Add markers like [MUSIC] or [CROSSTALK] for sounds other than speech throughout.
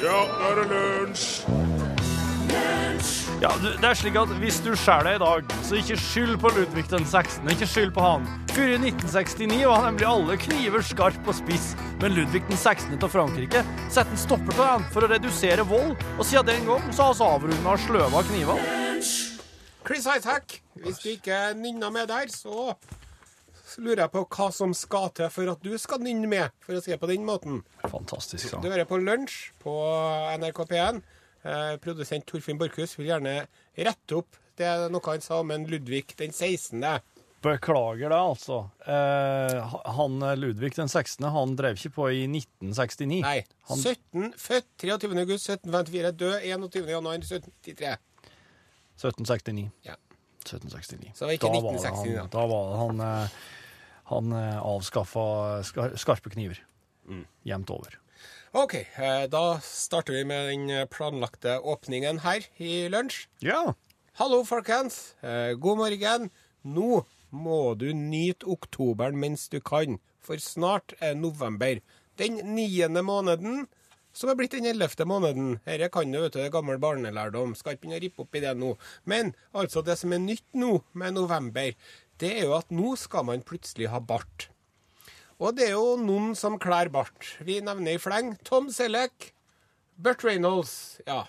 Ja, nå er det lunsj! Ja, du, det er slik at Hvis du skjærer deg i dag, så ikke skyld på Ludvig den 16. Ikke skyld på han. Før i 1969 var nemlig alle kniver skarp og spiss, men Ludvig den 16. av Frankrike setter en stopper til han for å redusere vold, og siden den gang så har vi avrunda sløva kniver. Chris Hightack, hvis du ikke nynner med der, så lurer jeg på hva som skal til for at du skal nynne med, for å si det på den måten. Fantastisk Du sang. hører på Lunsj på NRK P1. Eh, produsent Torfinn Borchhus vil gjerne rette opp det er noe han sa om en Ludvig den 16. Beklager det, altså. Eh, han Ludvig den 16. han drev ikke på i 1969. Nei. Han, 17, født 23. august 1754, død 21. januar 1793. 1769. Ja. 1769. Så det var ikke Da var han, da var det han eh, Han eh, avskaffa skarpe kniver. Mm. Jevnt over. OK, eh, da starter vi med den planlagte åpningen her i lunsj. Ja. Hallo, folkens. Eh, god morgen. Nå må du nyte oktoberen mens du kan, for snart er november. Den niende måneden, som er blitt den ellevte måneden. Dette kan du, vet du, det gammel barnelærdom. Skal ikke begynne å rippe opp i det nå. Men altså, det som er nytt nå med november, det er jo at nå skal man plutselig ha bart. Og det er jo noen som klær bart. Vi nevner i fleng Tom Selleck, Burt Reynolds, ja.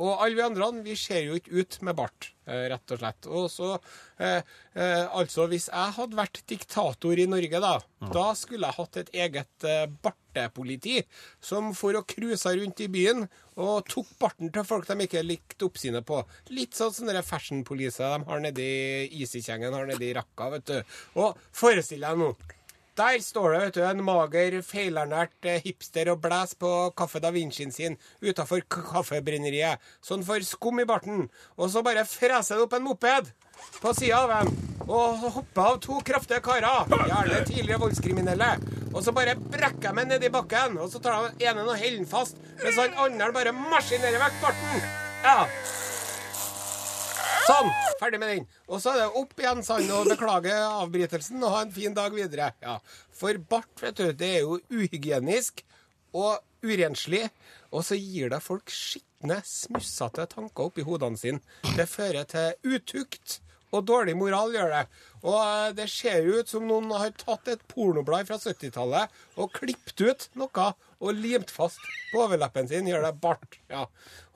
Og alle vi andre vi ser jo ikke ut med bart, eh, rett og slett. Og så, eh, eh, altså Hvis jeg hadde vært diktator i Norge, da, da skulle jeg hatt et eget eh, bartepoliti som for å cruisa rundt i byen og tok barten til folk de ikke likte oppsynet på. Litt sånn som sånne fashion-poliser de har nedi Easy-kjengen har nedi rakka, vet du. Og forestill deg nå. Der står det vet du, en mager, feilernært eh, hipster og blæs på Kaffe Da Vincien sin utafor kaffebrenneriet. Sånn får skum i barten. Og så bare freser det opp en moped på sida av en. Og hopper av to kraftige karer, gjerne tidligere voldskriminelle. Og så bare brekker de meg nedi bakken, og så tar de ene og holder den fast, mens han andre bare maskinerer vekk barten. Ja. Sånn, ferdig med den. Og så er det opp igjen, sann, og beklage avbrytelsen, og ha en fin dag videre. Ja, For bart, vet du, det er jo uhygienisk og urenslig, og så gir det folk skitne, smussete tanker oppi hodene sine. Det fører til utukt. Og dårlig moral gjør det. Og eh, det ser ut som noen har tatt et pornoblad fra 70-tallet og klippet ut noe og limt fast på overleppen sin. Gjør det bart. Ja.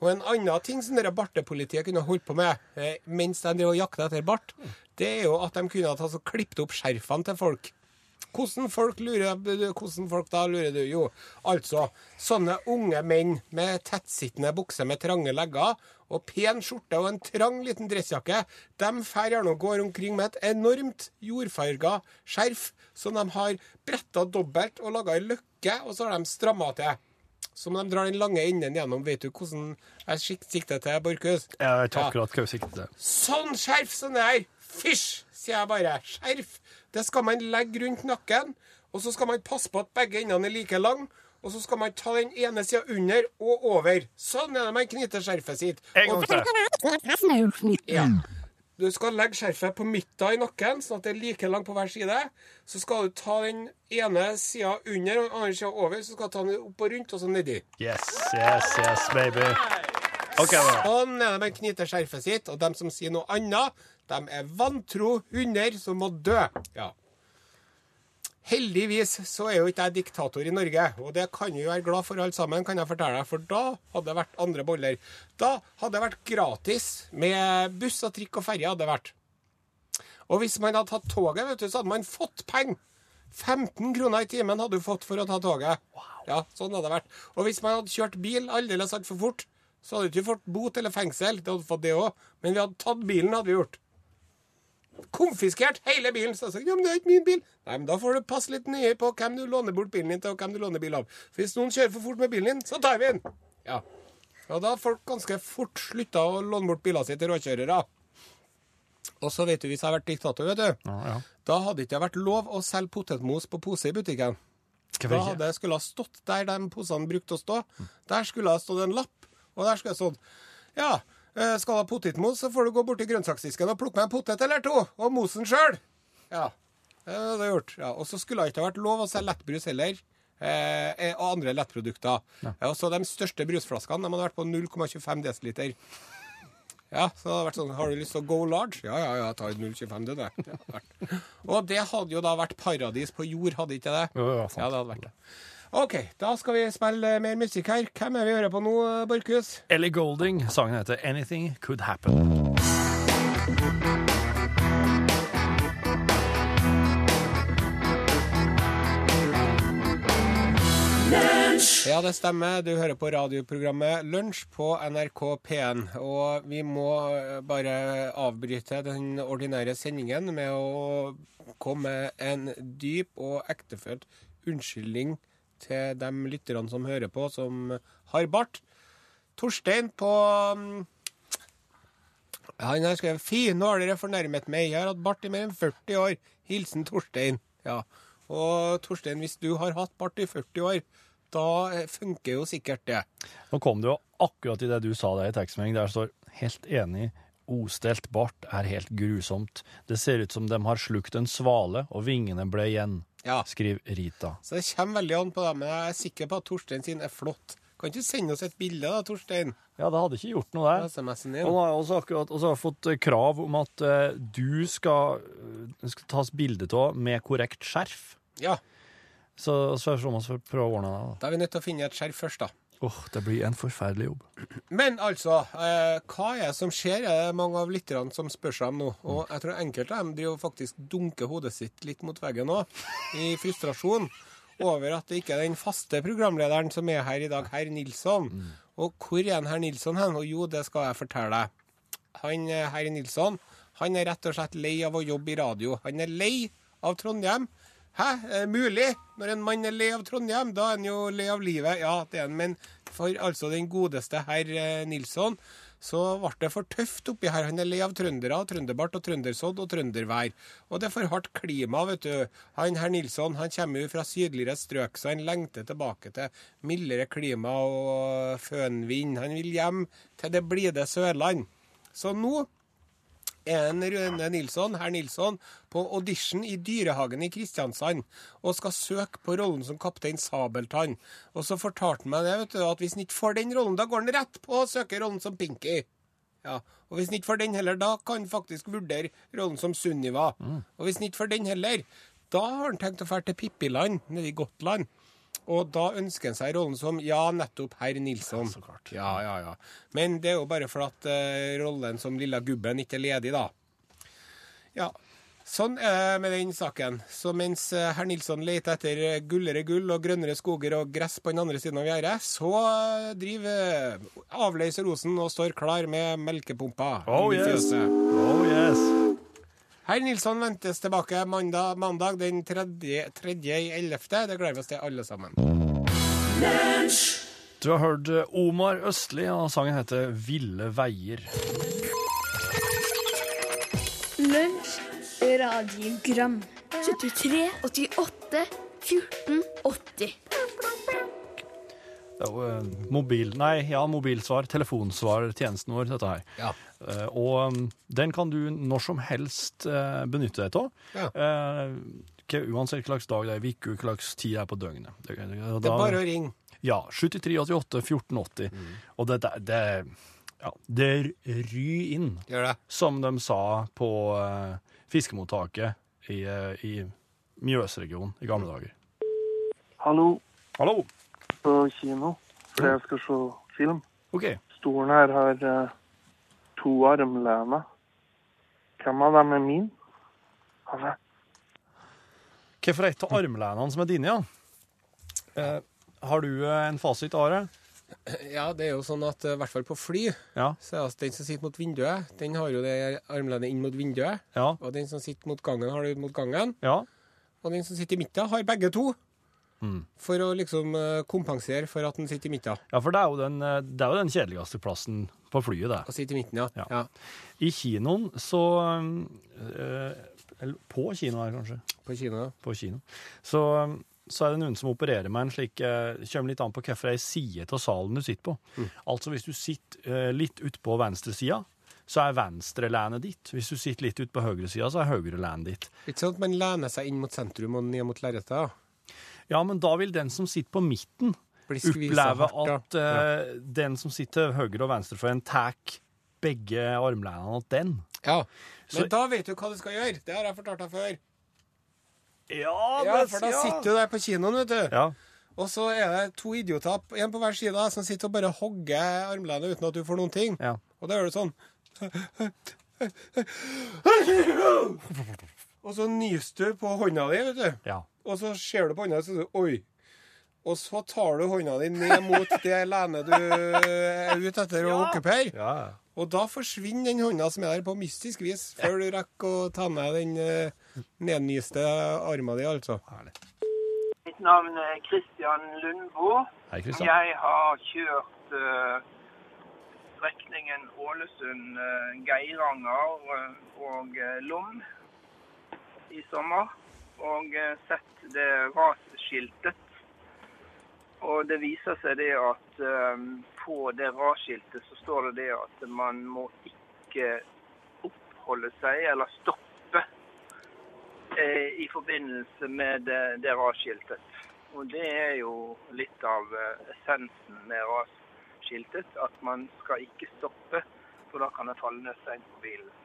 Og en annen ting som dere bartepolitiet kunne holdt på med eh, mens de jakta etter bart, det er jo at de kunne ha klippet opp skjerfene til folk. Hvordan folk lurer Hvordan folk da lurer du? Jo, altså sånne unge menn med tettsittende bukse med trange legger og pen skjorte og en trang liten dressjakke, de drar gjerne og går omkring med et enormt jordfarga skjerf som de har bretta dobbelt og laga ei løkke, og så har de stramma til. Som de drar den lange enden gjennom. Vet du hvordan jeg sikter til, Borchhus? Jeg vet akkurat hva du sikter til. Sånn skjerf som det her! Fysj, sier jeg bare. Skjerf. Det skal man legge rundt nakken, og så skal man passe på at begge endene er like lang. Og så skal man ta den ene sida under og over. Sånn er det man knyter skjerfet sitt. En gang til. Ja. Du skal legge skjerfet på midten i nakken, sånn at det er like langt på hver side. Så skal du ta den ene sida under og den andre sida over. Så skal du ta den opp og rundt, og så nedi. Yes, yes, yes, baby. Okay. Sånn er det man knyter skjerfet sitt, og dem som sier noe annet, de er vantro hunder som må dø. Ja. Heldigvis så er jo ikke jeg diktator i Norge, og det kan vi være glad for alle sammen, kan jeg fortelle deg, for da hadde det vært andre boller. Da hadde det vært gratis med buss og trikk og ferje, hadde det vært. Og hvis man hadde tatt toget, vet du, så hadde man fått penger. 15 kroner i timen hadde du fått for å ta toget. Ja, sånn hadde det vært. Og hvis man hadde kjørt bil aldeles altfor fort, så hadde du ikke fått bot eller fengsel. Det hadde fått det òg. Men vi hadde tatt bilen, hadde vi gjort. Konfiskert hele bilen. Så jeg sa, ja, men det er ikke min bil. Nei, men da får du passe litt nøye på hvem du låner bort bilen din til, og hvem du låner bil av. For hvis noen kjører for fort med bilen din, så tar vi den. Ja. Og da har folk ganske fort slutta å låne bort bilene sine til råkjørere. Og så vet du, hvis jeg har vært diktator, vet du, Ja, ja. da hadde det ikke vært lov å selge potetmos på pose i butikken. Hvorfor Da hadde jeg skulle ha stått der de posene brukte å stå. Der skulle ha stått en lapp, og der skulle ha stått Ja, skal du ha potetmos, så får du gå bort til grønnsaksdisken og plukke med en potet eller to. Og mosen sjøl. Ja. Det hadde jeg gjort. Ja. Og så skulle det ikke ha vært lov å selge lettbrus heller. Eh, eh, og andre lettprodukter. Ja. så de største brusflaskene de hadde vært på 0,25 dl. Ja, så det hadde vært sånn Har du lyst til å go large? Ja, ja, ja, ta 0,25 det, det. Og det hadde jo da vært paradis på jord, hadde ikke det? Ja, det hadde vært det. OK, da skal vi spille mer musikk her. Hvem er vi hører på nå, Borchhus? Ellie Golding. Sangen heter 'Anything Could Happen'. Ja, det stemmer. Du hører på radioprogrammet Lunsj på NRK P1. Og vi må eh, bare avbryte den ordinære sendingen med å komme med en dyp og ektefølt unnskyldning til de lytterne som hører på, som har bart. Torstein på mm, Han har skrevet 'Fy, nå har dere fornærmet meg. Jeg har hatt bart i mer enn 40 år. Hilsen Torstein'. Ja. Og Torstein, hvis du har hatt bart i 40 år, da funker jo sikkert det. Nå kom det jo akkurat i det du sa der i tekstmelding, der står 'helt enig'. Ostelt bart er helt grusomt. Det ser ut som de har slukt en svale, og vingene ble igjen. Ja. Skriver Rita. Så det kommer veldig an på det, men jeg er sikker på at Torstein sin er flott. Kan ikke du sende oss et bilde da, Torstein? Ja, det hadde ikke gjort noe der. SMS-en Og din. nå har jeg har fått eh, krav om at uh, du skal, uh, skal tas bilde av med korrekt skjerf. Ja, Så, så vi får prøve å ordne det. da. da er vi nødt til å finne et skjerf først, da. Åh, det blir en forferdelig jobb. Men altså, eh, hva er det som skjer? Er det mange av lytterne som spør seg om nå? Og jeg tror enkelte av dem driver faktisk dunker hodet sitt litt mot veggen nå, i frustrasjon over at det ikke er den faste programlederen som er her i dag, herr Nilsson. Og hvor er herr Nilsson hen? Og jo, det skal jeg fortelle deg. Han eh, herr Nilsson, han er rett og slett lei av å jobbe i radio. Han er lei av Trondheim. Hæ, er mulig? Når en mann er lei av Trondheim, da er han jo lei av livet. Ja, det er han. Men for altså den godeste herr eh, Nilsson, så ble det for tøft oppi her. Han er lei av trøndere, trønderbart og trøndersodd og trøndervær. Og det er for hardt klima, vet du. Han herr Nilsson han kommer jo fra sydligere strøk, så han lengter tilbake til mildere klima og fønvind. Han vil hjem til det blide Sørland. Så nå en Rune Nilsson, herr Nilsson, på audition i Dyrehagen i Kristiansand og skal søke på rollen som kaptein Sabeltann. Og så fortalte han meg det, vet du, at hvis han ikke får den rollen, da går han rett på å søke rollen som Pinky. Ja, Og hvis han ikke får den heller, da kan han faktisk vurdere rollen som Sunniva. Og hvis han ikke får den heller, da har han tenkt å dra til Pippiland nede i Gotland. Og da ønsker han seg rollen som ja, nettopp herr Nilsson. så klart. Ja, ja, ja. Men det er jo bare for at uh, rollen som lilla gubben ikke er ledig, da. Ja. Sånn er det med den saken. Så mens eh, herr Nilsson leter etter gullere gull og grønnere skoger og gress på den andre siden av gjerdet, så eh, driver avløser Rosen og står klar med melkepumpa. Oh yes. Oh yes. Herr Nilsson ventes tilbake mandag, mandag den 3. 3. 11. Det gleder vi oss til, alle sammen. Du har hørt eh, Omar Østli, og sangen heter Ville veier. Lunsj, radiogram 73, 88, 14, 80 Det er jo eh, mobil... Nei, ja, mobilsvar, telefonsvartjenesten vår, dette her. Ja. Eh, og um, den kan du når som helst eh, benytte deg av. Ja. Eh, uansett hva slags dag det er, uke, hva slags tid det er på døgnet. Det, er bare å ringe. Ja. 73 88 1480. Mm. Og det, det, det, ja, det ry inn, Gjør det. som de sa på uh, fiskemottaket i, uh, i Mjøsregionen i gamle dager. Hallo, Hallo! på kino. for jeg skal se film. Okay. Stolen her har eh, to armlener. Hvem av dem er min? Altså, Hvorfor er et av armlenene som er dine, ja? Eh, har du eh, en fasit, Are? Ja, det er jo sånn at eh, i hvert fall på fly, Ja. så er det den som sitter mot vinduet, den har jo det armlenet inn mot vinduet. Ja. Og den som sitter mot gangen, har det ut mot gangen. Ja. Og den som sitter i midten, har begge to. Mm. For å liksom eh, kompensere for at den sitter i midten. ja, for det er, jo den, eh, det er jo den kjedeligste plassen på flyet, det. Å sitte i midten, ja. Ja. ja. I kinoen så eh, Eller på kino her, kanskje. På kino. ja. På kino. Så, så er det noen som opererer med en slik Det Kommer litt an på hvilken side av salen du sitter på. Altså hvis du sitter litt ut på venstresida, så er venstrelænet ditt. Hvis du sitter litt ut på høyresida, så er høyrelænet ditt. Ikke at man lener seg inn mot sentrum og ned mot lerretet? Ja. Ja, men da vil den som sitter på midten, oppleve hardt, da. at eh, den som sitter høyre og venstre for en tar begge armlenene til den. Ja. Men Så- da vet du hva du skal gjøre. Det har jeg fortalt deg før. Ja, Ja, For da sitter du der på kinoen, vet du. Ja. Og så er det to idioter, en på hver side, som sitter og bare hogger armlenet uten at du får noen ting. Ja. Og da gjør du sånn. [LAUGHS] Og så nyser du på hånda di, vet du. ja. Og så ser du på hånda og så sier du oi. Og så tar du hånda di ned mot det lenet du er ute etter å okkupere. ja. Og da forsvinner den hånda som er der, på mystisk vis, før du rekker å ta ned den uh, nednyste arma di, altså. Herlig. Mitt navn er Kristian Lundbo. Hei, Kristian. Jeg har kjørt eh, strekningen Ålesund-Geiranger og eh, Lom i sommer. Og eh, sett det rasskiltet. Og det viser seg det at eh, på det rasskiltet så står det det at man må ikke oppholde seg eller stoppe eh, i forbindelse med det, det rasskiltet. Og det er jo litt av essensen med rasskiltet, at man skal ikke stoppe, for da kan det falle ned stein på bilen.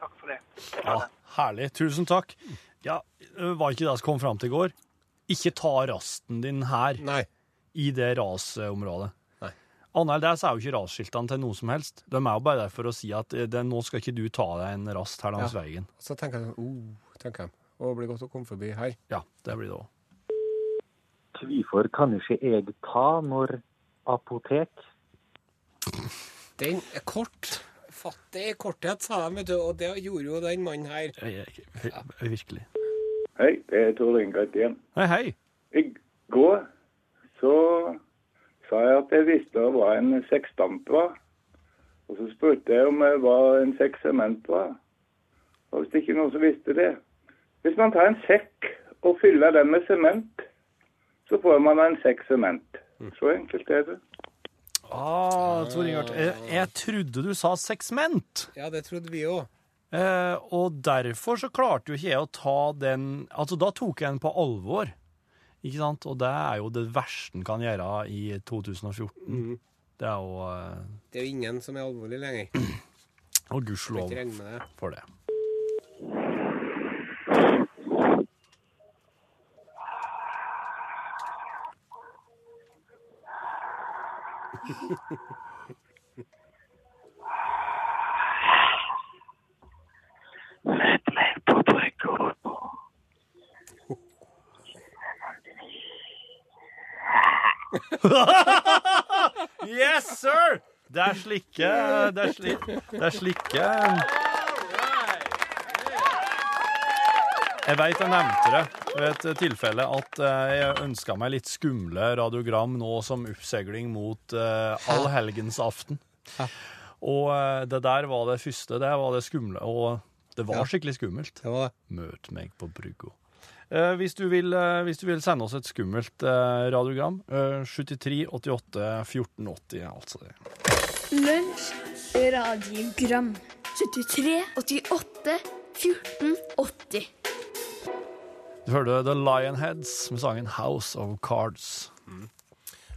Takk for det. Ja, herlig. Tusen takk. Ja, var ikke det som kom fram til i går? Ikke ta rasten din her, Nei. i det rasområdet. Nei. Annet der så er jo ikke rasskiltene til noe som helst. De er jo bare der for å si at eh, det, nå skal ikke du ta deg en rast her langs Ja. veien. Så tenker jeg sånn oh, tenker jeg. Å, det blir godt å komme forbi her. Ja, det blir det òg. Hvorfor kan ikke jeg ta når apotek? Den er kort. Fatt det i korthet, sa de, vet du. Og det gjorde jo den mannen her. Virkelig. Hei, det er Tor Ingat igjen. Hei, hei. I går så sa jeg at jeg visste hva en seksdamp var. Og så spurte jeg om hva en sekk sement var. Og hvis det ikke noen som visste det Hvis man tar en sekk og fyller den med sement, så får man en sekk sement. Så enkelt er det. Ah, Tor Ingart, jeg, jeg trodde du sa seksment. Ja, det trodde vi òg. Eh, og derfor så klarte jo ikke jeg å ta den Altså, da tok jeg den på alvor. Ikke sant? Og det er jo det verste en kan gjøre i 2014. Det er jo eh, Det er jo ingen som er alvorlig lenger. Og gudskjelov for det. Yes, sir! Det er slikke Det er, sli, det er slikke Jeg veit jeg nevnte det ved et tilfelle at eh, jeg ønska meg litt skumle radiogram nå som oppseiling mot uh, allhelgensaften. Og eh, det der var det første. Det var det skumle. Og det var skikkelig skummelt. Det var det. Møt meg på brygga. Eh, hvis, du vil, eh, hvis du vil sende oss et skummelt eh, radiogram, eh, 73 88 1480, altså det. Lunsj, radiogram 73, 88, 14, 80 Du hørte The Lionheads med sangen House of Cards.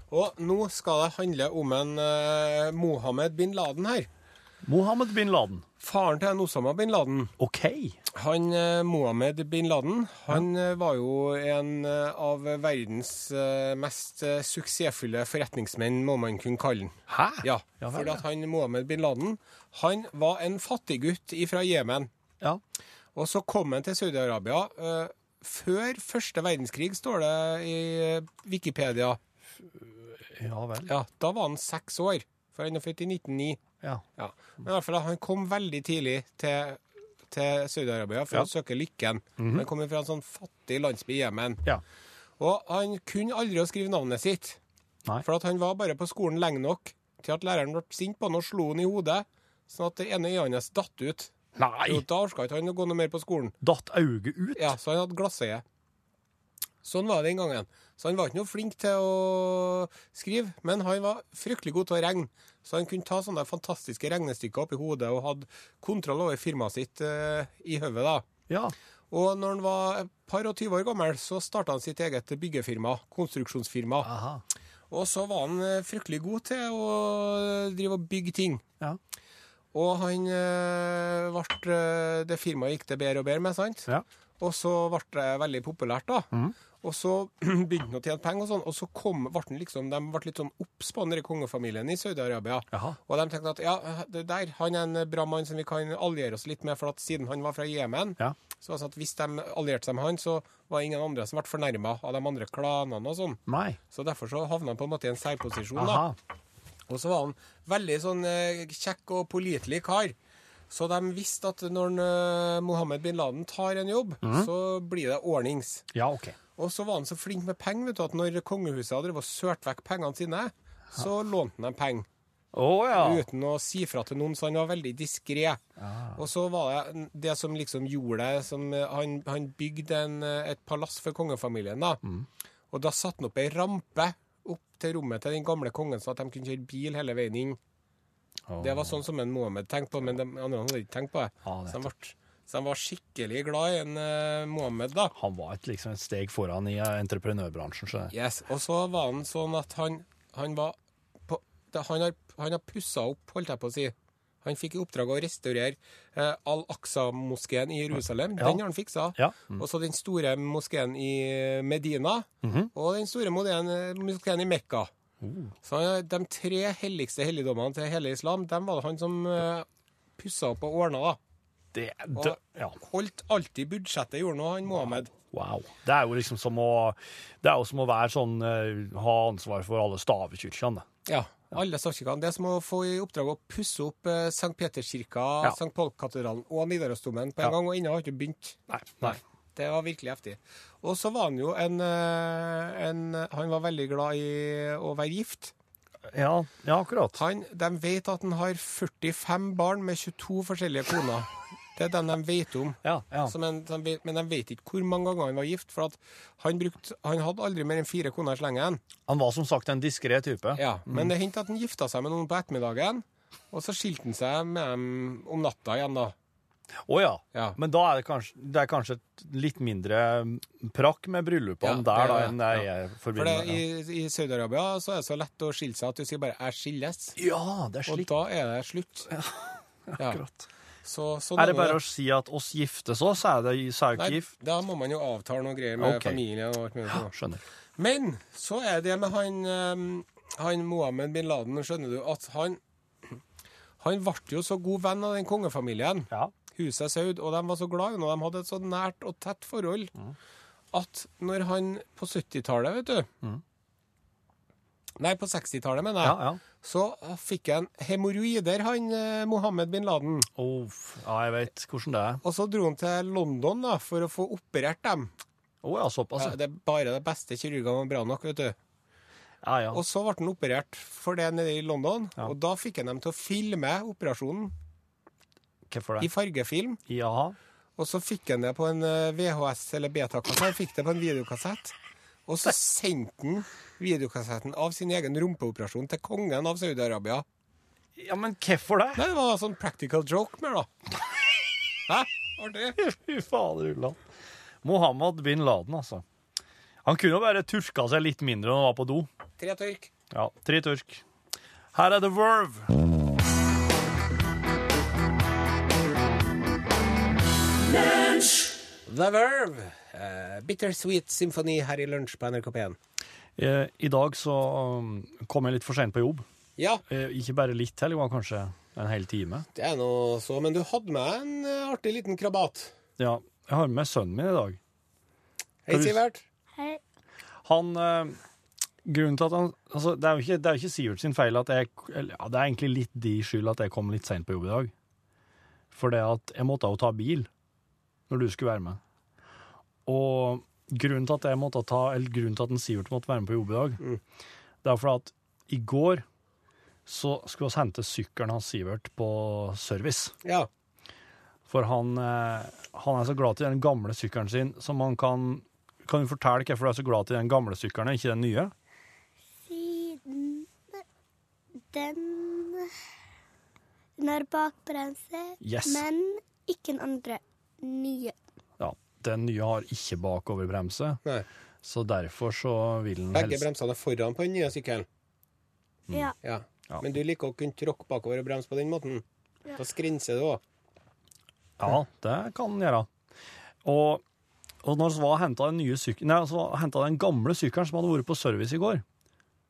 Og nå skal det handle om en uh, Mohammed bin Laden her. Mohammed bin Laden. Faren til en Osama bin Laden. OK. Han uh, Mohammed bin Laden han ja. var jo en uh, av verdens eh, mest eh, suksessfulle forretningsmenn, må man kunne kalle han. Hæ? Ja, Ja For at han Mohammed bin Laden han var en fattiggutt fra Jemen. Ja. Og så kom han til Saudi-Arabia eh, før første verdenskrig, står det i eh, Wikipedia. Ja vel. Ja, Da var han seks år, for han er født i 1909. Ja. Ja. Men i hvert fall, han kom veldig tidlig til, til Saudi-Arabia for Ja. å søke lykken. Han kom fra en sånn fattig landsby i Jemen. Ja. Og han kunne aldri å skrive navnet sitt. Nei. For at han var bare på skolen lenge nok til at læreren ble sint på han og slo han i hodet, sånn at det ene øyet hans datt ut. Nei! Jo, da orka ikke han å gå noe mer på skolen. Datt auget ut? Ja, Så han hadde glassøye. Sånn var det den gangen. Så han var ikke noe flink til å skrive, men han var fryktelig god til å regne. Så han kunne ta sånne fantastiske regnestykker opp i hodet og hadde kontroll over firmaet sitt eh, i hodet. da. Ja. Og når han var et par og tyve år gammel, så starta han sitt eget byggefirma, konstruksjonsfirma. Aha. Og så var han eh, fryktelig god til å drive og bygge ting. Ja. Og han eh, ble eh, Det firmaet gikk det bedre og bedre med, sant? Ja. Og så ble det veldig populært, da. Mm. Og så [CLEARS THROAT] begynte han å tjene penger og sånn, og så kom, ble liksom, de ble litt sånn obs på den kongefamilien i Saudi-Arabia. Og de tenkte at ja, det der, han er en bra mann som vi kan alliere oss litt med, for at siden han var fra Jemen, Ja. så sånn at hvis de allierte seg med han, så var det ingen andre som ble fornærma av de andre klanene og sånn. Nei. Så derfor så havna han på en måte i en særposisjon. da. Og så var han veldig sånn eh, kjekk og pålitelig kar. Så de visste at når eh, Mohammed bin Laden tar en jobb, så blir det ordnings. Ja, OK. Og så var han så flink med penger vet du, at når kongehuset hadde sølt vekk pengene sine, så lånte han dem penger. Å ja. Uten å si fra til noen, så han var veldig diskré. Og så var det det som liksom gjorde det som eh, Han, han bygde en, et palass for kongefamilien, da. Og da satte han opp ei rampe til rommet til den gamle kongen, så at de kunne kjøre bil hele veien inn. Det var sånn som en Mohammed tenkte på, men de andre hadde ikke tenkt på det. Ja, så, de ble, så de var skikkelig glad i en uh, Mohammed, da. Han var et, liksom et steg foran i eh, entreprenørbransjen. Så. Yes, Og så var han sånn at han, han var på, det, Han har, han har pussa opp, holdt jeg på å si. Han fikk i oppdrag å restaurere eh, Al-Aqsa-moskeen i Jerusalem. Ja. Den har han fiksa. Ja. Mm. Og så den store moskeen i Medina. Mhm. Og den store moskeen, moskeen i Mekka. Oh. Så de tre helligste helligdommene til hele islam, dem var det han som eh, pussa opp og ordna. da. Det, Og det, ja. holdt alltid budsjettet, gjorde nå han Mohammed. Wow. Det er jo liksom som å, det er jo som å være sånn, eh, ha ansvar for alle stavekirkene. Ja, alle statskirkene. Det er som å få i oppdrag å pusse opp uh, St. Peterskirka, Ja. St. Paul-katedralen og Nidarosdomen på en Ja. gang, og ennå har ikke begynt. Nei. Nei. Det var virkelig heftig. Og så var han jo en, eh, en Han var veldig glad i å være gift. Ja, ja, akkurat. Han, de vet at han har 45 barn med 22 forskjellige koner. Det er den de vet om. Ja, ja. Som en, de vet, men de vet ikke hvor mange ganger han var gift. For at han, brukt, han hadde aldri mer enn fire koner i slengen. Han var som sagt en diskré type. Ja, Men det hendte at han gifta seg med noen på ettermiddagen. Og så skilte han seg med dem om natta igjen, da. Å ja. Ja. Men da er det kanskje, det er kanskje et litt mindre prakk med bryllupene Ja, der da, enn det, det ja. jeg For forbinder det, med. i, i Saudi-Arabia så er det så lett å skille seg at du sier bare 'jeg skilles'. Ja, det er Og da er det slutt. Ja. [LAUGHS] Akkurat. Så, så Er det bare å si at oss giftes òg, så er det så er Nei, gift? da må man jo avtale noe greier med okay. familien og alt mulig. Ja, Skjønner. Men så er det med han, eh, han Mohammed bin Laden, skjønner du, at han Han ble jo så god venn av den kongefamilien, Ja. huset Saud, og de var så glad i ham, de hadde et så nært og tett forhold, at når han på 70-tallet, vet du Nei, på 60-tallet, mener jeg. Ja, ja. Så fikk han hemoroider, han eh, Mohammed bin Laden. Oh, ja, jeg vet hvordan det er. Og så dro han til London da, for å få operert dem. Oh, ja, såpass. Ja, Ja, det er bare de beste kirurgene var bra nok, vet du. ja. ja. Og så ble han operert for det nede i London, og da fikk han dem til å filme operasjonen Hvorfor det? i fargefilm. Ja. Og så fikk han det på en eh, VHS eller betakassett. Han fikk det på en videokassett. Og så sendte han videokassetten av sin egen rumpeoperasjon til kongen av Saudi-Arabia. ja, men hvorfor det? Nei, det var sånn practical joke mer, da. [LAUGHS] Hæ? Artig? Fy fader, Ulland. Mohammed bin Laden, altså. Han kunne jo bare turka seg litt mindre når han var på do. Tre tørk. Ja, tre turk. Her er The Verve. The Verve. Eh, Bittersweet symfoni her i lunsj på NRK P1. Eh, I dag så um, kom jeg litt for sent på jobb. Ja, Eh, ikke bare litt heller, det var kanskje en hel time. det er nå så. Men du hadde med en uh, artig liten krabat. Ja, jeg har med sønnen min i dag. Hei, Sivert. Hei. Han uh, Grunnen til at han altså, det, er jo ikke, det er jo ikke Sivert sin feil at jeg eller, ja, Det er egentlig litt de skyld at jeg kom litt seint på jobb i dag. For det at jeg måtte jo ta bil når du skulle være med. Og grunnen til at jeg måtte ta, eller grunnen til at en Sivert måtte være med på jobb i dag, det er fordi at i går så skulle vi hente sykkelen hans Sivert på service. Ja. For han, eh, han er så glad til den gamle sykkelen sin, som han kan Kan du fortelle hvorfor du er så glad til den gamle sykkelen, ikke den nye? Siden den Den har bakbremse, Yes. men ikke den andre nye. Ja. den nye har ikke bakoverbremse, Nei. så derfor så vil den Begge helst bremsene er foran på den nye sykkelen. Ja. Ja. Ja. Men du liker å kunne tråkke bakover og bremse på den måten. Ja. Da skrinser du òg. Ja, det kan den gjøre. Og, og når vi henta den altså, den gamle sykkelen som hadde vært på service i går,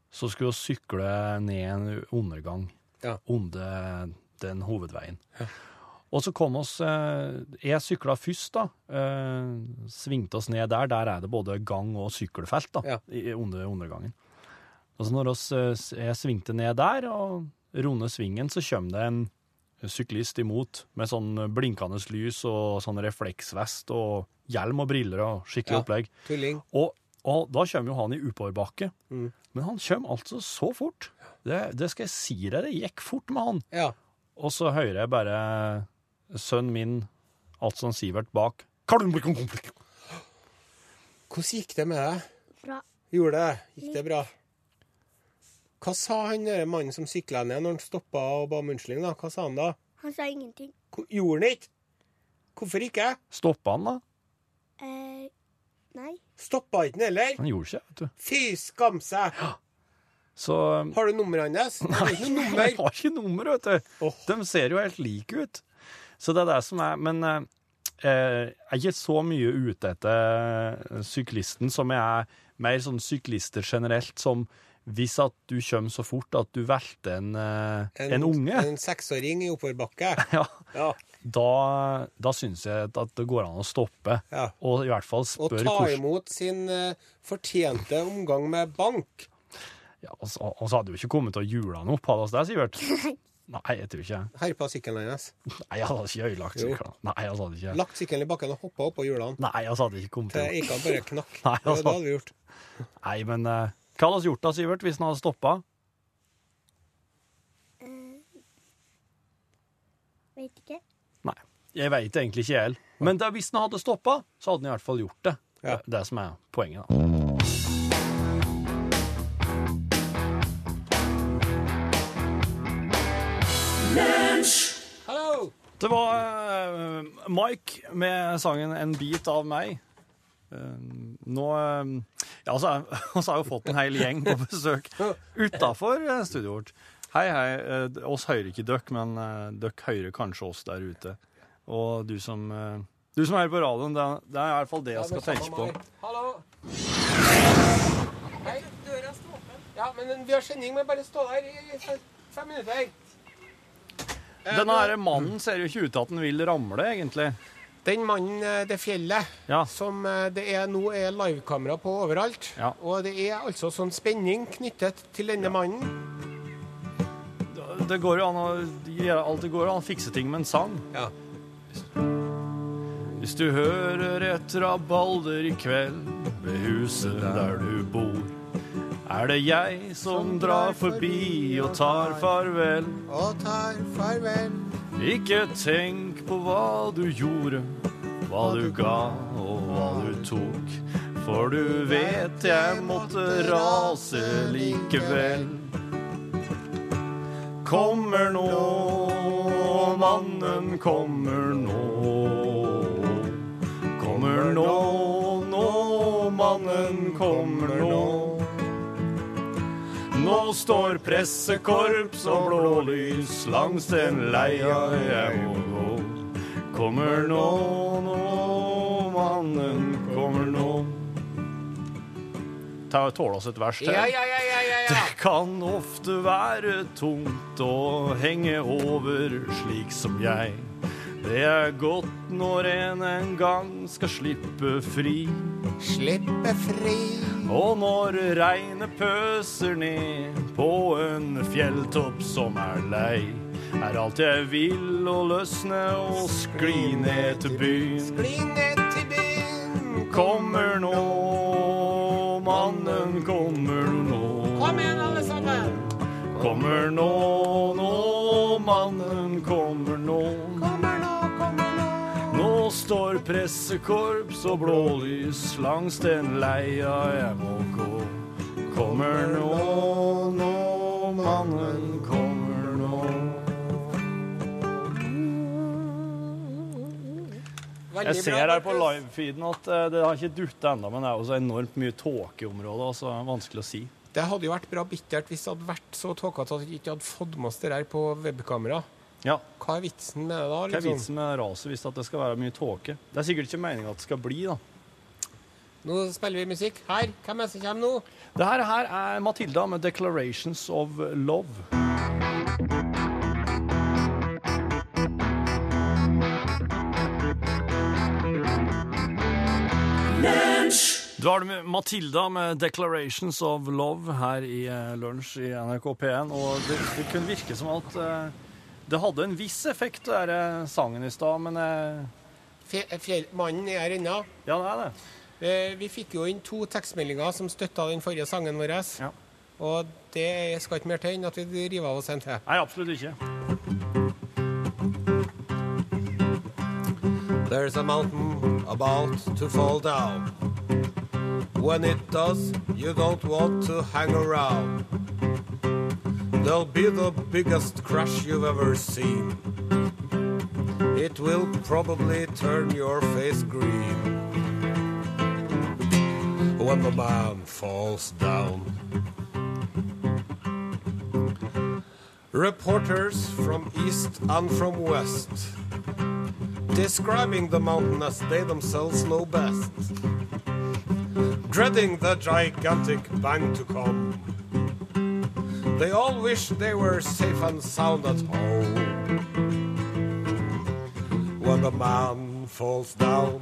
så skulle vi sykle ned en undergang Ja. under den hovedveien. Og så kom oss eh, Jeg sykla først, da. Eh, svingte oss ned der. Der er det både gang- og sykkelfelt da, Ja. under undergangen. Og så når oss, eh, jeg svingte ned der og runde svingen, så kommer det en syklist imot med sånn blinkende lys og sånn refleksvest og hjelm og briller og skikkelig Ja. opplegg. Tulling. Og, og da kommer jo han i oppoverbakke. Mm. Men han kommer altså så fort. Det, det skal jeg si deg, det gikk fort med han. Ja. Og så hører jeg bare sønnen min, altså han Sivert, bak. Hvordan gikk det med deg? Bra. Gjorde det? Gikk det bra? Hva sa han der mannen som sykla ned når han stoppa og ba om unnskyldning? da? Hva sa han da? Han sa ingenting. Hvor- Gjorde han ikke? Hvorfor ikke? Stoppa han, da? Eh, nei. Stoppa ikke han heller? Han gjorde ikke, vet du. Fy skam seg! Så Har du nummeret hans? [LAUGHS] Nei, Han har ikke nummer, vet du. Oh. De ser jo helt like ut. Så det er det som er Men eh, jeg er ikke så mye ute etter syklisten som jeg er mer sånn syklister generelt, som hvis at du kommer så fort at du velter en, en, en, unge, En seksåring i oppoverbakke. [LAUGHS] ja, Ja. da, da syns jeg at det går an å stoppe. Ja. Og i hvert fall Og ta hvordan imot sin eh, fortjente omgang med bank. ja, Og så og så hadde jo ikke kommet til å jule han opp, hadde vi det, Sivert? [LAUGHS] Nei, jeg tror ikke Herpa sykkelen hennes? Nei, jeg hadde ikke ødelagt sykkelen. Nei, jeg hadde ikke Lagt sykkelen i bakken og hoppa oppå hjulene. Nei, jeg hadde ikke kommet Til Eika bare knakk. [LAUGHS] Nei, altså. det hadde vi gjort. Nei, men uh, hva hadde vi gjort da, Sivert, hvis han hadde stoppa? Vet ikke. Nei, jeg veit egentlig ikke jeg heller. Men da, hvis han hadde stoppa, så hadde han i hvert fall gjort det. Ja. Det er det som er poenget, da. Det var uh, Mike med sangen 'En bit av meg'. Uh, nå eh, Ja, [LAUGHS] så har vi jo fått en hel gjeng på besøk utafor studioet vårt. Hei, hei. Uh, oss hører ikke dere, men uh, dere hører kanskje oss der ute. Og du som, du som er på radioen, det, er- det er i hvert fall det jeg skal tenke på. Hallo! Hei. Døra står åpen. Ja, men vi har sending, men bare stå der i fem- fem minutter. Eh, Denne her mannen ser jo ikke ut til at han vil ramle, egentlig. Den mannen, eh, det fjellet, Ja. som eh, det er nå er livekamera på overalt. Ja. Og det er altså sånn spenning knyttet til denne mannen. Det går jo an å gjøre alt det går an å fikse ting med en sang. Ja. Hvis du hører et rabalder i kveld ved huset der du bor, er det jeg som drar forbi og tar farvel. Og tar farvel. Ikke tenk på hva du gjorde, hva du ga og hva du tok. For du vet jeg måtte rase likevel. Kommer nå, mannen kommer nå. Kommer nå, nå, mannen kommer nå. Nå står pressekorps og blålys langs den leia jeg må gå. Kommer nå, nå, mannen kommer nå. Ta Tåle oss et vers til. Ja, ja, ja, ja, ja, ja. Det kan ofte være tungt å henge over slik som jeg. Det er godt når en en gang skal slippe fri. Slippe fri. Og når regnet pøser ned på en fjelltopp som er lei, er alt jeg vil å løsne og skli ned til byen. Skli ned til byen. Kommer nå, mannen kommer nå. Kom igjen, alle sammen. Kommer nå, nå, mannen kommer nå. Står pressekorps og blålys langs den leia jeg må gå. Kommer nå, nå, mannen kommer nå. Jeg ser her på livefeeden at eh, det har ikke dutta ennå, men det er jo så enormt mye tåke i området, og så det vanskelig å si. Det hadde jo vært bra bittert hvis det hadde vært så tåkete at vi ikke hadde fått med oss det der på webkamera. Ja. Hva er vitsen med det da? Hva er Liksom? vitsen med raset hvis det skal være mye tåke? Det er sikkert ikke meninga at det skal bli, da. Nå spiller vi musikk. Her, hvem er det som kommer nå? Det her, her er Matilda med 'Declarations of Love'. Du har det med Matilda med 'Declarations of Love' her i eh, Lunsj i NRK P1. Og det, det kunne virke som at eh, det hadde en viss effekt, den eh, sangen i stad, men eh, Fjell, mannen er her ennå. Ja, det er det. Eh, Vi fikk jo inn to tekstmeldinger som støtta den forrige sangen vår. Ja. Og det skal ikke mer til enn at vi river av oss en til. Nei, absolutt ikke. There's a mountain about to fall down. When it does, you don't want to hang around. There'll be the biggest crash you've ever seen. It will probably turn your face green. When the man falls down. Reporters from east and from west describing the mountain as they themselves know best, dreading the gigantic bang to come. They all wish they were safe and sound at home. When the man falls down,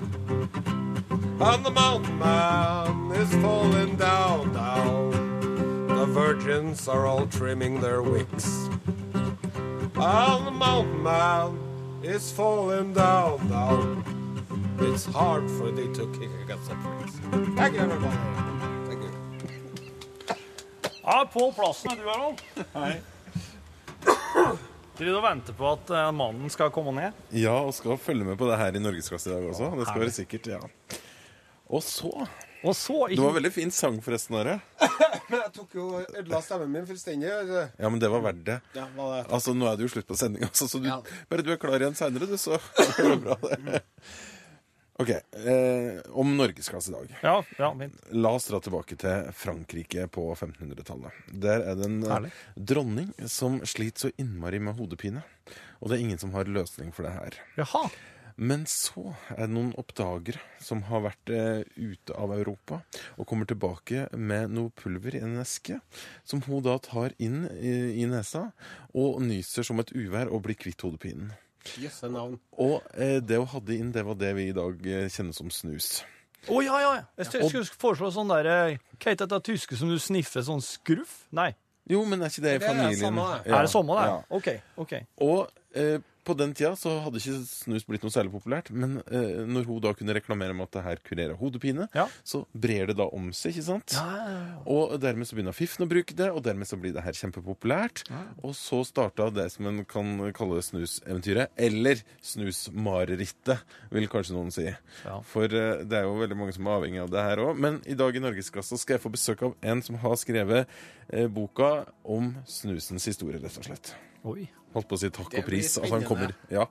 and the mountain man is falling down, down. The virgins are all trimming their wicks. And the mountain man is falling down, down. It's hard for thee to kick against the pricks. Thank you, everybody. Ja, på plassen er du, Harald. Hei. Driver du og venter på at eh, mannen skal komme ned? Ja, og skal følge med på det her i Norgesklasse i dag også. Det skal være sikkert, ja. Og så Og så Det var veldig fin sang, forresten, Are. [LAUGHS] Men jeg tok jo ødela stemmen min fullstendig. Ja, men det var verdt det. Ja, var det? Altså, Nå er det jo slutt på sendinga, så du, Ja. bare du er klar igjen seinere, du, så [LAUGHS] går det bra. det. OK. Eh, om norgesklasse i dag. Ja, ja, fint. La oss dra tilbake til Frankrike på 1500-tallet. Der er det en eh, Herlig. dronning som sliter så innmari med hodepine. Og det er ingen som har løsning for det her. Jaha. Men så er det noen oppdagere som har vært eh, ute av Europa og kommer tilbake med noe pulver i en eske, som hun da tar inn i, i nesa og nyser som et uvær og blir kvitt hodepinen. Jøsse navn. Og eh, det hun hadde inn, det var det vi i dag eh, kjenner som snus. Å ja, ja. Jeg skulle- jeg skulle foreslå sånn der Kate, Hva heter dette tyske som du sniffer sånn skruff? Nei. Jo, men er ikke det i familien? Det er samme, det. Ja, Er det samme, det? ja. OK. ok. Og eh, på den tida så hadde ikke snus blitt noe særlig populært, men eh, når hun da kunne reklamere med at det her kurerer hodepine, Ja. så brer det da om seg, ikke sant? Og dermed så begynner Fiffen å bruke det, og dermed så blir det her kjempepopulært. Og så starta det som en kan kalle snuseventyret, eller snusmarerittet, vil kanskje noen si. Ja. For eh, det er jo veldig mange som er avhengig av det her òg. Men i dag i Norgesklassa skal jeg få besøk av en som har skrevet eh, boka om snusens historie, rett og slett. Oi. Holdt på å si takk og pris. Altså, han kommer. Ja.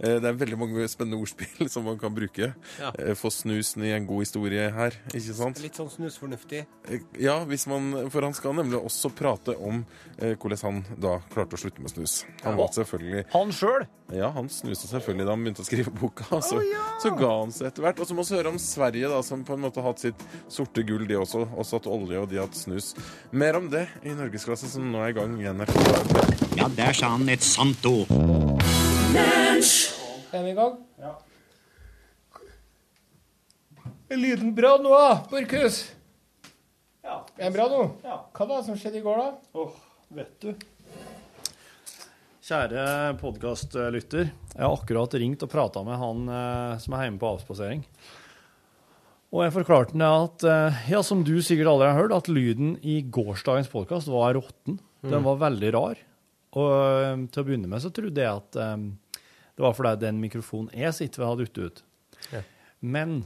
Eh, Det er veldig mange spennende ordspill som man kan bruke. Ja. Eh, Få snusen i en god historie her, ikke sant? Litt sånn snusfornuftig. Eh, Ja, hvis man, for han skal nemlig også prate om hvordan han da klarte å slutte med snus. Han Ja. var selvfølgelig Han sjøl? Ja, han snuste selvfølgelig da han begynte å skrive boka. Så, så ga han seg etter hvert. Og så må vi høre om Sverige, da, som på en måte har hatt sitt sorte gull, de også. Også hatt olje, og de har hatt snus. Mer om det i Norgesklasse, som nå er i gang igjen. Ja, der sa han et sant ord. Er vi i gang? Ja. Er lyden bra nå, da, Borchhus? Ja. Er den bra nå? Ja. Hva var det som skjedde i går, da? Åh, vet du. Kjære podkastlytter. Jeg har akkurat ringt og prata med han eh, som er hjemme på avspasering. Og jeg forklarte ham at, eh, ja, som du sikkert aldri har hørt, at lyden i gårsdagens podkast var råtten. Den var veldig rar. Og eh, til å begynne med så trodde jeg at um, det var fordi den mikrofonen jeg sitter ved, hadde ute ut. Ja. Men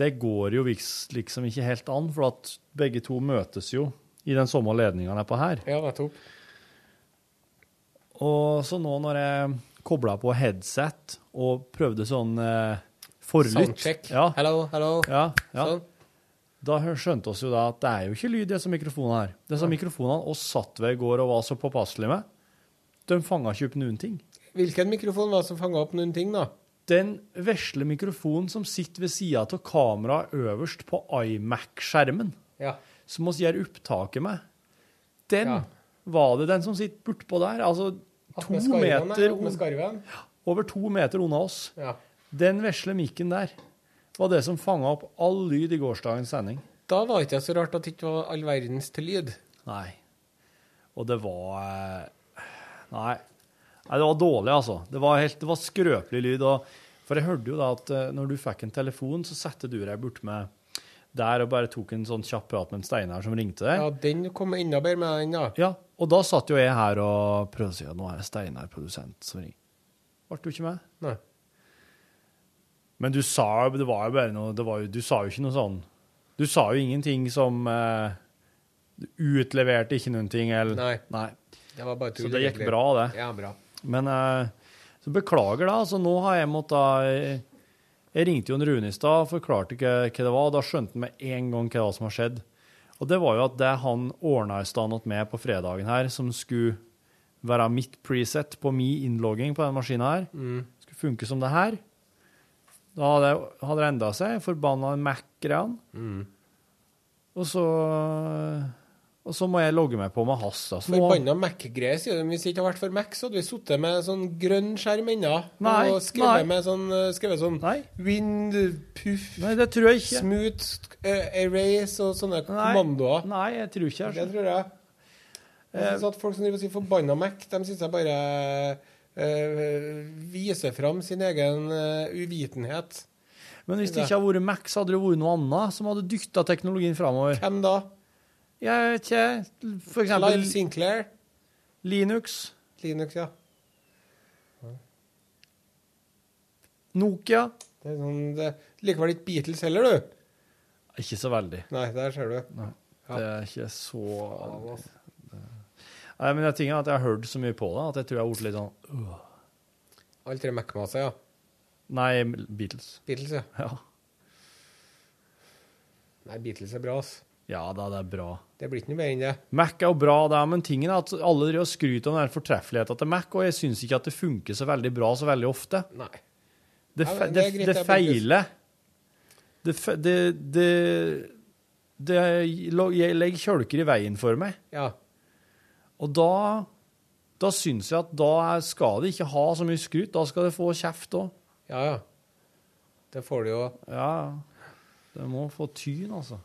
det går jo liksom ikke helt an, for at begge to møtes jo i den samme ledninga nedpå her. Ja, nettopp. Og så nå når jeg kobla på headset og prøvde sånn eh, forlytt. Soundcheck. Ja. Hello, hello. Ja, ja. Sånn. Da skjønte oss jo da at det er jo ikke lyd i disse mikrofonene her. Disse mikrofonene oss satt ved i går og var så påpasselige med, de fanga ikke opp noen ting. Hvilken mikrofon var det som fanga opp noen ting, da? Den vesle mikrofonen som sitter ved sida av kameraet øverst på iMac-skjermen, Ja. som vi gjør opptaket med, den Ja. var det den som sitter bortpå der. Altså to meter over to meter unna oss. Ja. Den vesle mikken der var det som fanga opp all lyd i gårsdagens sending. Da var det ikke så rart at det ikke var all verdens til lyd. Nei. Og det var eh, Nei. Nei, det var dårlig, altså. Det var, helt, det var skrøpelig lyd. Og, for jeg hørte jo da at eh, når du fikk en telefon, så satte du deg bort med der og bare tok en sånn kjapp prat med en Steinar som ringte deg. Ja, den kom enda bedre med den, da. Ja, og da satt jo jeg her og prøvde å si at nå er det Steinar, produsent, som ringer. Ble du ikke med? Nei. Men du sa det var jo bare noe det var jo, Du sa jo ikke noe sånn Du sa jo ingenting som Du utleverte ikke noen ting, eller Nei. Det var bare Så det gikk bra, det. Ja, bra. Men eh, så beklager, da. Altså, nå har jeg måttet Jeg, jeg ringte jo en Rune i stad, forklarte ikke hva det var. og Da skjønte han med en gang hva som har skjedd. Og det var jo at det han ordna i stand åt meg på fredagen her, som skulle være mitt preset på min innlogging på den maskina her, Mm. skulle funke som det her. Da hadde, hadde det enda seg. Forbanna Mac-greiene. Mm. Og så Og så må jeg logge meg på med Hass. Altså. Forbanna Mac-greier, sier de. Hvis det ikke hadde vært for Mac, så hadde vi sittet med sånn grønn skjerm ennå. Og skrevet nei. med sånn, eh, skrevet sånn Wind, puff Nei, det tror jeg ikke. Smooth, uh, erase og sånne kommandoer. Nei, jeg tror ikke det. tror jeg. Jeg synes at Folk som driver og sier 'forbanna Mac', de syns jeg bare eh, viser fram sin egen eh, uvitenhet. Men hvis det ikke hadde vært Mac, så hadde det vært noe annet som hadde dytta teknologien framover. Hvem da? Jeg vet ikke. For eksempel Live Sinclair. Linux. Linux, ja. Nokia. Det er sånn, det likevel ikke Beatles heller, du? Ikke så veldig. Nei, der ser du. Nei, Ja. Det er ikke så det. Nei, men det tingen er at jeg har hørt så mye på det at jeg tror jeg har blitt litt sånn øh. Alle tre Mac-maser, ja. Nei, Beatles. Beatles, ja. Ja. Nei, Beatles er bra, ass. Ja da, det er bra. Det blir ikke noe mer enn det. Mac er jo bra, det er, men tingen er at alle driver og skryter om den fortreffeligheten til Mac, og jeg syns ikke at det funker så veldig bra så veldig ofte. Nei. Det, Ja, det, greit, det det er feiler. Det, det, det, det legger kjølker i veien for meg. Ja. Og da, da syns jeg at da skal det ikke ha så mye skryt. Da skal det få kjeft òg. Ja, ja. Det får det jo. Ja, det må få tyn, altså.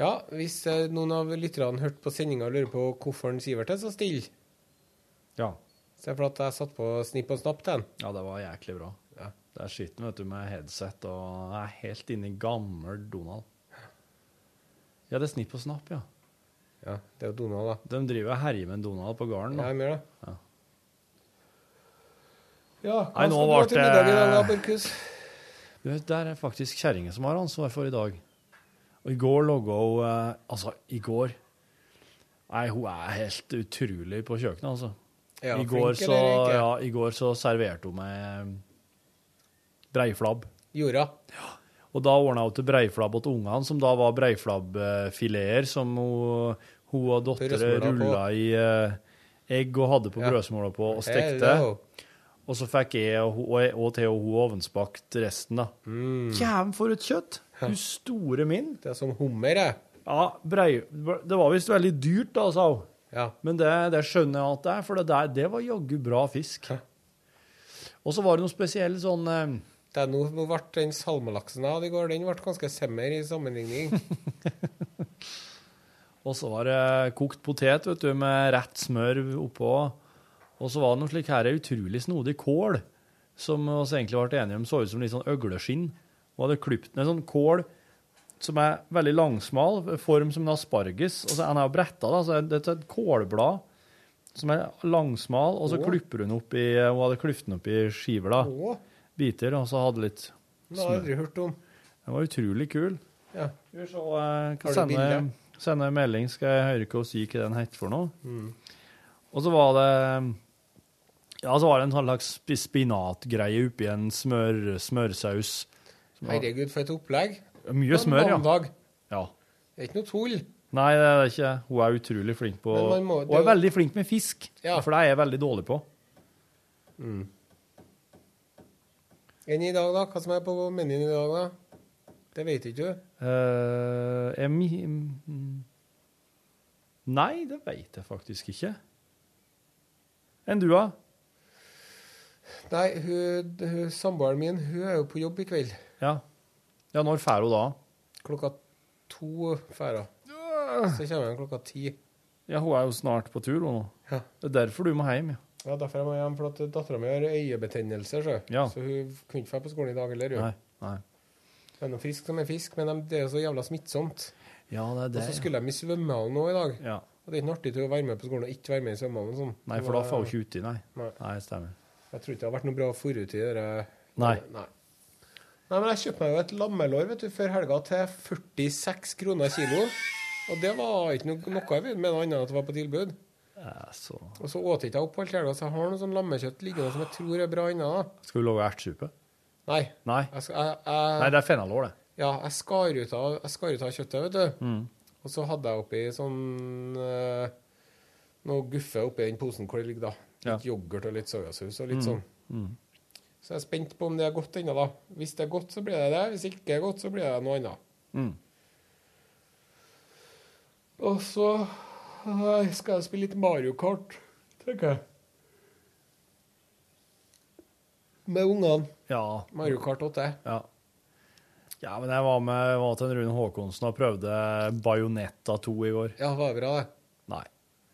Ja, hvis eh, noen av lytterne hørte på sendinga og lurer på hvorfor Sivert er så stille Ja. Så er det fordi jeg satt på snipp og snapp til den. Ja, det var jæklig bra. Der sitter han, vet du, med headset og er helt inne i gammel Donald. Ja, det er snipp og snapp, ja. Ja, det er jo Donald, da. De driver og herjer med Donald på gården. Da. Ja, gjør det. Ja. Ja, hva Nei, nå ble det- middag i dag, da, Du vet, Der er faktisk kjerringa som har ansvar for i dag. Og i går logga hun eh, Altså, i går Nei, hun er helt utrolig på kjøkkenet, altså. Ja, I, går flink så, eller ikke? ja, I går så serverte hun meg breiflabb. Gjorde Og da ordna hun til breiflabb til ungene, som da var breiflabbfileter som hun, hun og dattera rulla i eh, egg og hadde på Ja. brødsmåla på og stekte. Hello. Og så fikk jeg og, og, og til og hun ovnsbakt resten, da. Mm. Jæven, for et kjøtt! Du store min. Det er som hummer, jeg. Ja, brei, det var visst veldig dyrt, da, sa hun. Ja. Men det, det skjønner jeg at det er, for det der det var jaggu bra fisk. Og så var det noe spesiell sånn eh, Det er nå, nå ble den salmelaksen hadde i går, den ble ganske semmer i sammenligning. [LAUGHS] Og så var det kokt potet vet du, med rett smør oppå. Og så var det noe slik her utrolig snodig kål, som vi egentlig ble enige om så ut som litt sånn øgleskinn. Og hadde klipt ned sånn kål som er veldig langsmal, form som en asparges. Og så er den jo bretta, da, så det er et kålblad som er langsmal, og så Åh. klipper hun opp i Hun hadde klippet den opp i skiver, da. Åh. Biter, og så hadde litt smør. Det har jeg aldri hørt om. Den var utrolig kul. Ja. Skal vi se, jeg Har sende, sende en melding, skal jeg høre hva hun sier hva den heter for noe. Mm. Og så var det Ja, så var det en sånn slags spi- spinatgreie oppi en smør, smørsaus. Herregud, for et opplegg. Mye smør, ja. mandag. ja. Det er ikke noe tull. Nei, det er det ikke. Hun er utrolig flink på Men man må- Hun er jo... veldig flink med fisk, Ja. for det er jeg veldig dårlig på. Mm. Enn i dag, da? Hva som er på menyen i dag, da? Det vet ikke du. Eh, jeg mi... mm. Nei, det vet jeg faktisk ikke. Enn du, da? Nei, hun, hun, samboeren min hun er jo på jobb i kveld. Ja. ja, når drar hun da? Klokka to færa. Så kommer hun klokka ti. Ja, hun er jo snart på tur, hun nå. Ja. Det er derfor du må hjem, ja. Ja, derfor jeg må hjem, for at dattera mi har øyebetennelse, så. Ja. så hun kunne ikke dra på skolen i dag heller. hun. Nei, nei. Det er noe frisk som er fisk, men de- det er jo så jævla smittsomt. Ja, det er det. Og så skulle de i svømmehallen nå i dag. Ja. Og det er ikke artig til å være med på skolen og ikke være med i svømmehallen. Sånn. Nei, for da får hun ikke uti, nei. Nei. Nei, stemmer. Jeg tror ikke det har vært noe bra forut i det. Nei. Nei. Nei, men jeg kjøpte meg jo et lammelår vet du, før helga til 46 kroner kilo. Og det var ikke noe, noe jeg ville med noe annet enn at det var på tilbud. så. Og så åt ikke jeg opp alt helga, så jeg har noe sånn lammekjøtt liggende som jeg tror er bra ennå. Skal du lage ertsuppe? Nei. Nei. Jeg, jeg, jeg, Nei, det er fennalår, det. Ja, jeg skar ut av, jeg skar ut av kjøttet, vet du. Mm. Og så hadde jeg oppi sånn øh, noe guffe oppi den posen hvor det ligger da. Litt yoghurt og litt soyasaus og litt Mm. sånn. Mm. Så jeg er spent på om det er godt ennå, da. Hvis det er godt, så blir det det. Hvis ikke er godt, så blir det noe annet. Mm. Og så eh, skal jeg spille litt Mario Kart, tenker jeg. Med ungene. Ja. Mario Kart 8. Ja. Ja, men jeg var med var til en Rune Håkonsen og prøvde Bajonetta 2 i går. Ja, var det bra, det? Nei.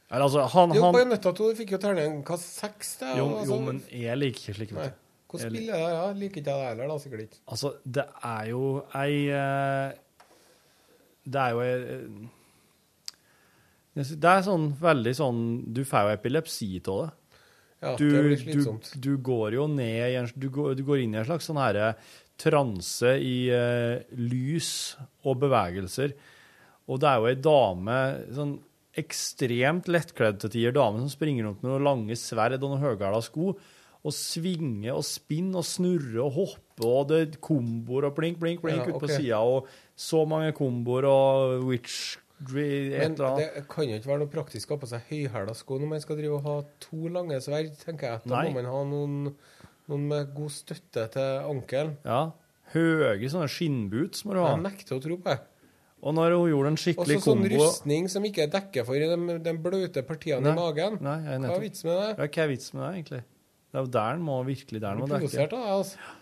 Eller altså, han, Jo, han Bajonetta 2 fikk jo terningkast seks. jo, altså. jo, men jeg liker ikke slik. Vet du. Hvordan spiller jeg det? Ja, liker ikke jeg det heller, da, sikkert ikke. Altså, det er jo ei eh, Det er jo ei eh, Det er sånn veldig sånn Du får jo epilepsi av det. Ja, du, det blir du, slitsomt. du går jo ned en du går, du går inn i en slags sånn herre transe i uh, lys og bevegelser. Og det er jo ei dame, sånn ekstremt lettkledd til tider, dame som springer rundt med noen lange sverd og noen høyhæla sko, og svinger og spinner og snurrer og hopper, og det er komboer og blink, blink, blink Ja, ut på sida, og så mange komboer og witch Men det kan jo ikke være noe praktisk å ha på seg høyhæla sko når man skal drive og ha to lange sverd, tenker jeg. Da Nei. må man ha noen, noen med god støtte til ankelen. Ja. Høye sånne skinnboots må du ha. Jeg nekter å tro på det. Og når hun gjorde en skikkelig sånn kombo rustning som ikke er dekket for de, de bløte partiene Nei, i magen. Nei, jeg Hva er vitsen med det? Ja, hva er vitsen med det, egentlig? Det er jo der den må virkelig der den må dekke. Da, altså.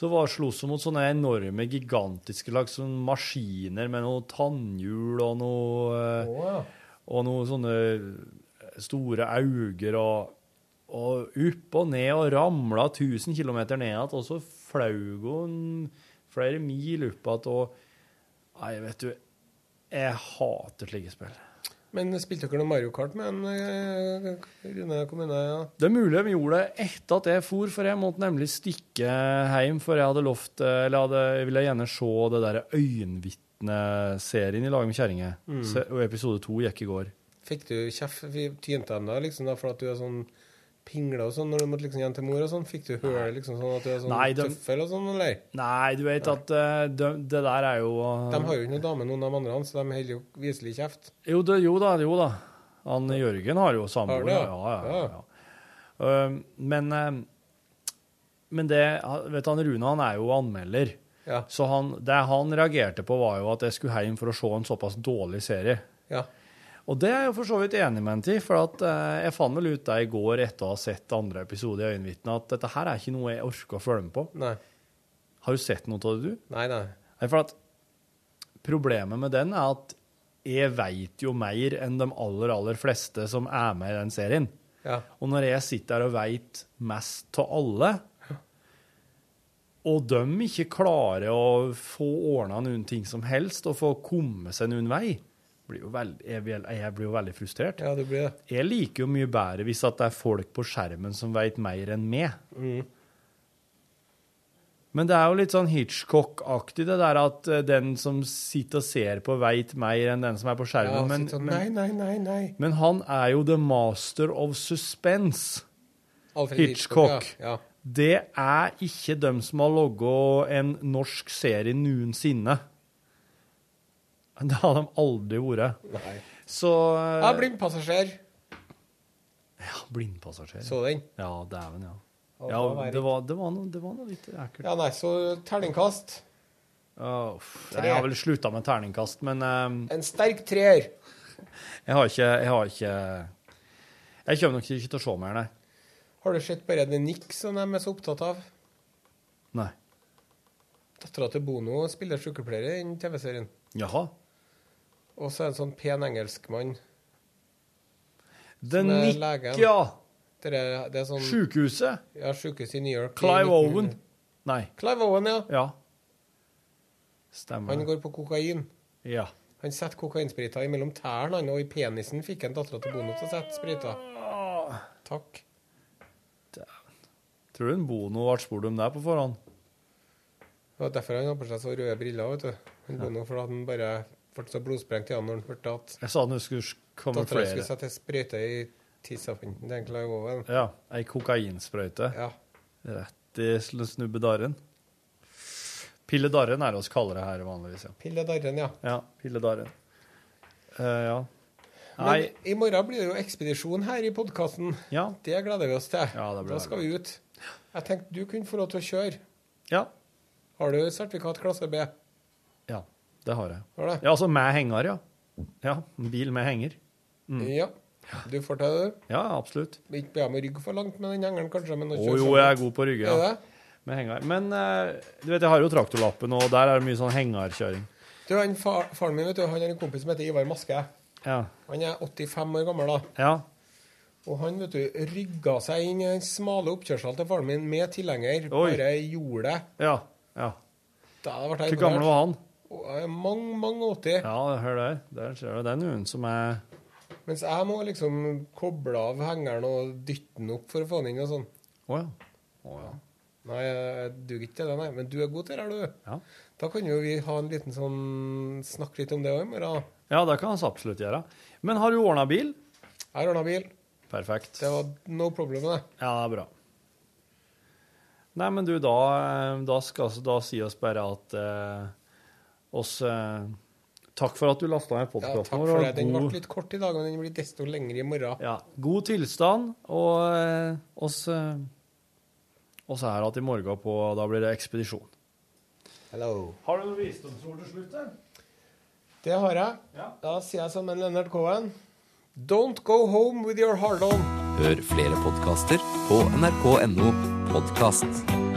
Så var sloss hun mot sånne enorme, gigantiske lag, sånne maskiner med noe tannhjul og noe oh, ja. Og noe sånne store auger og og opp og ned og ramla 1000 km ned igjen, og så flaug hun flere mil opp igjen Nei, vet du, jeg hater slike spill. Men spilte dere noe Mario Kart med en eh, Rune kommune? Ja. Det er mulig vi gjorde det etter at jeg for, for jeg måtte nemlig stikke hjem, for jeg hadde lovt Eller hadde, jeg ville gjerne se det der Øyenvitneserien i lag med kjerringa. Mm. Og episode to gikk i går. Fikk du kjeft? Tynte de deg liksom da, for at du er sånn pingle og sånn når du måtte liksom hjem til mor og sånn? Fikk du høre liksom sånn at du er sånn Nei, de- tøffel og sånn, eller? Nei, du vet at eh, det, det der er jo De har jo ikke noen dame, noen av de andre, så de holder jo viselig kjeft. Jo, det, jo da, jo da. Han Jørgen har jo samboer. Ja, ja? ja, ja. ja. Um, men, um, men det vet du, han Rune han er jo anmelder. Ja. Så han, det han reagerte på, var jo at jeg skulle hjem for å se en såpass dårlig serie. Ja. Og det er jeg for så vidt enig med han i, for at, eh, jeg fant vel ut det i går etter å ha sett andre episode i Øyenvitnet, at dette her er ikke noe jeg orker å følge med på. Nei. Har du sett noe av det, du? Nei, nei. Nei, for at problemet med den er at jeg veit jo mer enn de aller, aller fleste som er med i den serien. Ja. Og når jeg sitter her og veit mest av alle, og de ikke klarer å få ordna noen ting som helst, og få komme seg noen vei, blir jo veldig, jeg, vil- jeg blir jo veldig frustrert. Ja, det blir det. Jeg liker jo mye bedre hvis at det er folk på skjermen som veit mer enn meg. Mm. Men det er jo litt sånn Hitchcock-aktig, det der at eh, den som sitter og ser på, veit mer enn den som er på skjermen. Ja, men, sånn, nei, nei, nei, nei. men han er jo the master of suspense. Alfred Hitchcock. Hitchcock, ja. Ja. det er ikke dem som har logga en norsk serie noensinne. [LAUGHS] Det har de aldri vært. Så eh, Ja, blindpassasjer. Ja, blindpassasjer. Så den? Ja, dæven, ja. Ja, det var det var, noe, det var noe litt ekkelt. Ja, nei, så terningkast. Uff. Jeg har vel slutta med terningkast, men eh, En sterk treer. [LAUGHS] jeg har ikke Jeg har ikke Jeg kommer nok ikke til å se mer, nei. Har du sett bare det Nick som de er så opptatt av? Nei. Dattera til Bono spiller sykepleier i den TV-serien. Jaha. Og så er det en sånn pen engelskmann. The Nick, ja. Det er, det er sånn Sjukehuset. Ja, sjukehuset i New York. Clive I 1900. Owen. Nei. Clive Owen, ja. Ja. Stemmer. Han går på kokain. Ja. Han setter kokainsprita mellom tærne, og i penisen fikk han dattera til Bono til å sette sprita. Takk. Tror du en Bono ble spurt om det på forhånd? Det var derfor han har på seg så røde briller, vet du. Han Bono, for da hadde han bare ble så blodsprengt i ja, når han hørte at Jeg sa det skulle komme dattera flere. skulle sette sprøyte i tissafinnen til Clive. Ja, ei kokainsprøyte. Ja. Rett i snubbedarren. Pilledarren er det vi kaller det her vanligvis, ja. Pilledarren, ja. Ja, pilledarren. Uh, ja. Men i morgen blir det jo ekspedisjon her i podkasten. Ja. Det gleder vi oss til. Ja, det blir da skal vi ut. Jeg tenkte du kunne få lov til å kjøre. Ja. Har du sertifikat klasse B? Det har jeg. Har det? Ja, altså med henger, ja. Ja, en bil med henger. Mm. Ja. Du får til det. Ja, absolutt. Ikke be om å rygge for langt med den hengeren, kanskje. Men å Å jo, jeg er god på rygge, ja. det? Med henger. Men eh, du vet, jeg har jo traktorlappen, og der er det mye sånn hengerkjøring. Du, han, far, Faren min vet du, han har en kompis som heter Ivar Maske. Ja. Han er 85 år gammel. da. Ja. Og han vet du, rygga seg inn i den smale oppkjørselen til faren min med tilhenger. Bare gjorde det. Ja. ja. Da ble jeg Hvor gammel var han? Mange, mange 80. Ja, hør der. Der ser du. Det er noen som er Mens jeg må liksom koble av hengeren og dytte den opp for å få den inn og sånn. Å ja. Oh, ja. Nei, jeg duger ikke til det, nei. Men du er god til det, er du. Ja. Da kan jo vi ha en liten sånn Snakke litt om det òg i morgen. Ja, det kan vi absolutt gjøre. Men har du ordna bil? Jeg har ordna bil. Perfekt. Det var no problem med det. Ja, det er bra. Nei, men du, da, eh, da skal da si oss bare at eh, oss eh, Takk for at du lasta ned Ja, podkasten takk for det. Den ble litt kort i dag, men den blir desto lengre i morgen. Ja, god tilstand, og eh, oss, eh, oss er igjen i morgen på Da blir det ekspedisjon. Hello. Har du noe visdomsord til slutt? Det har jeg. Ja. Da sier jeg som en Leonard Cohen Don't go home with your hard on. Hør flere podkaster på nrk.no podkast.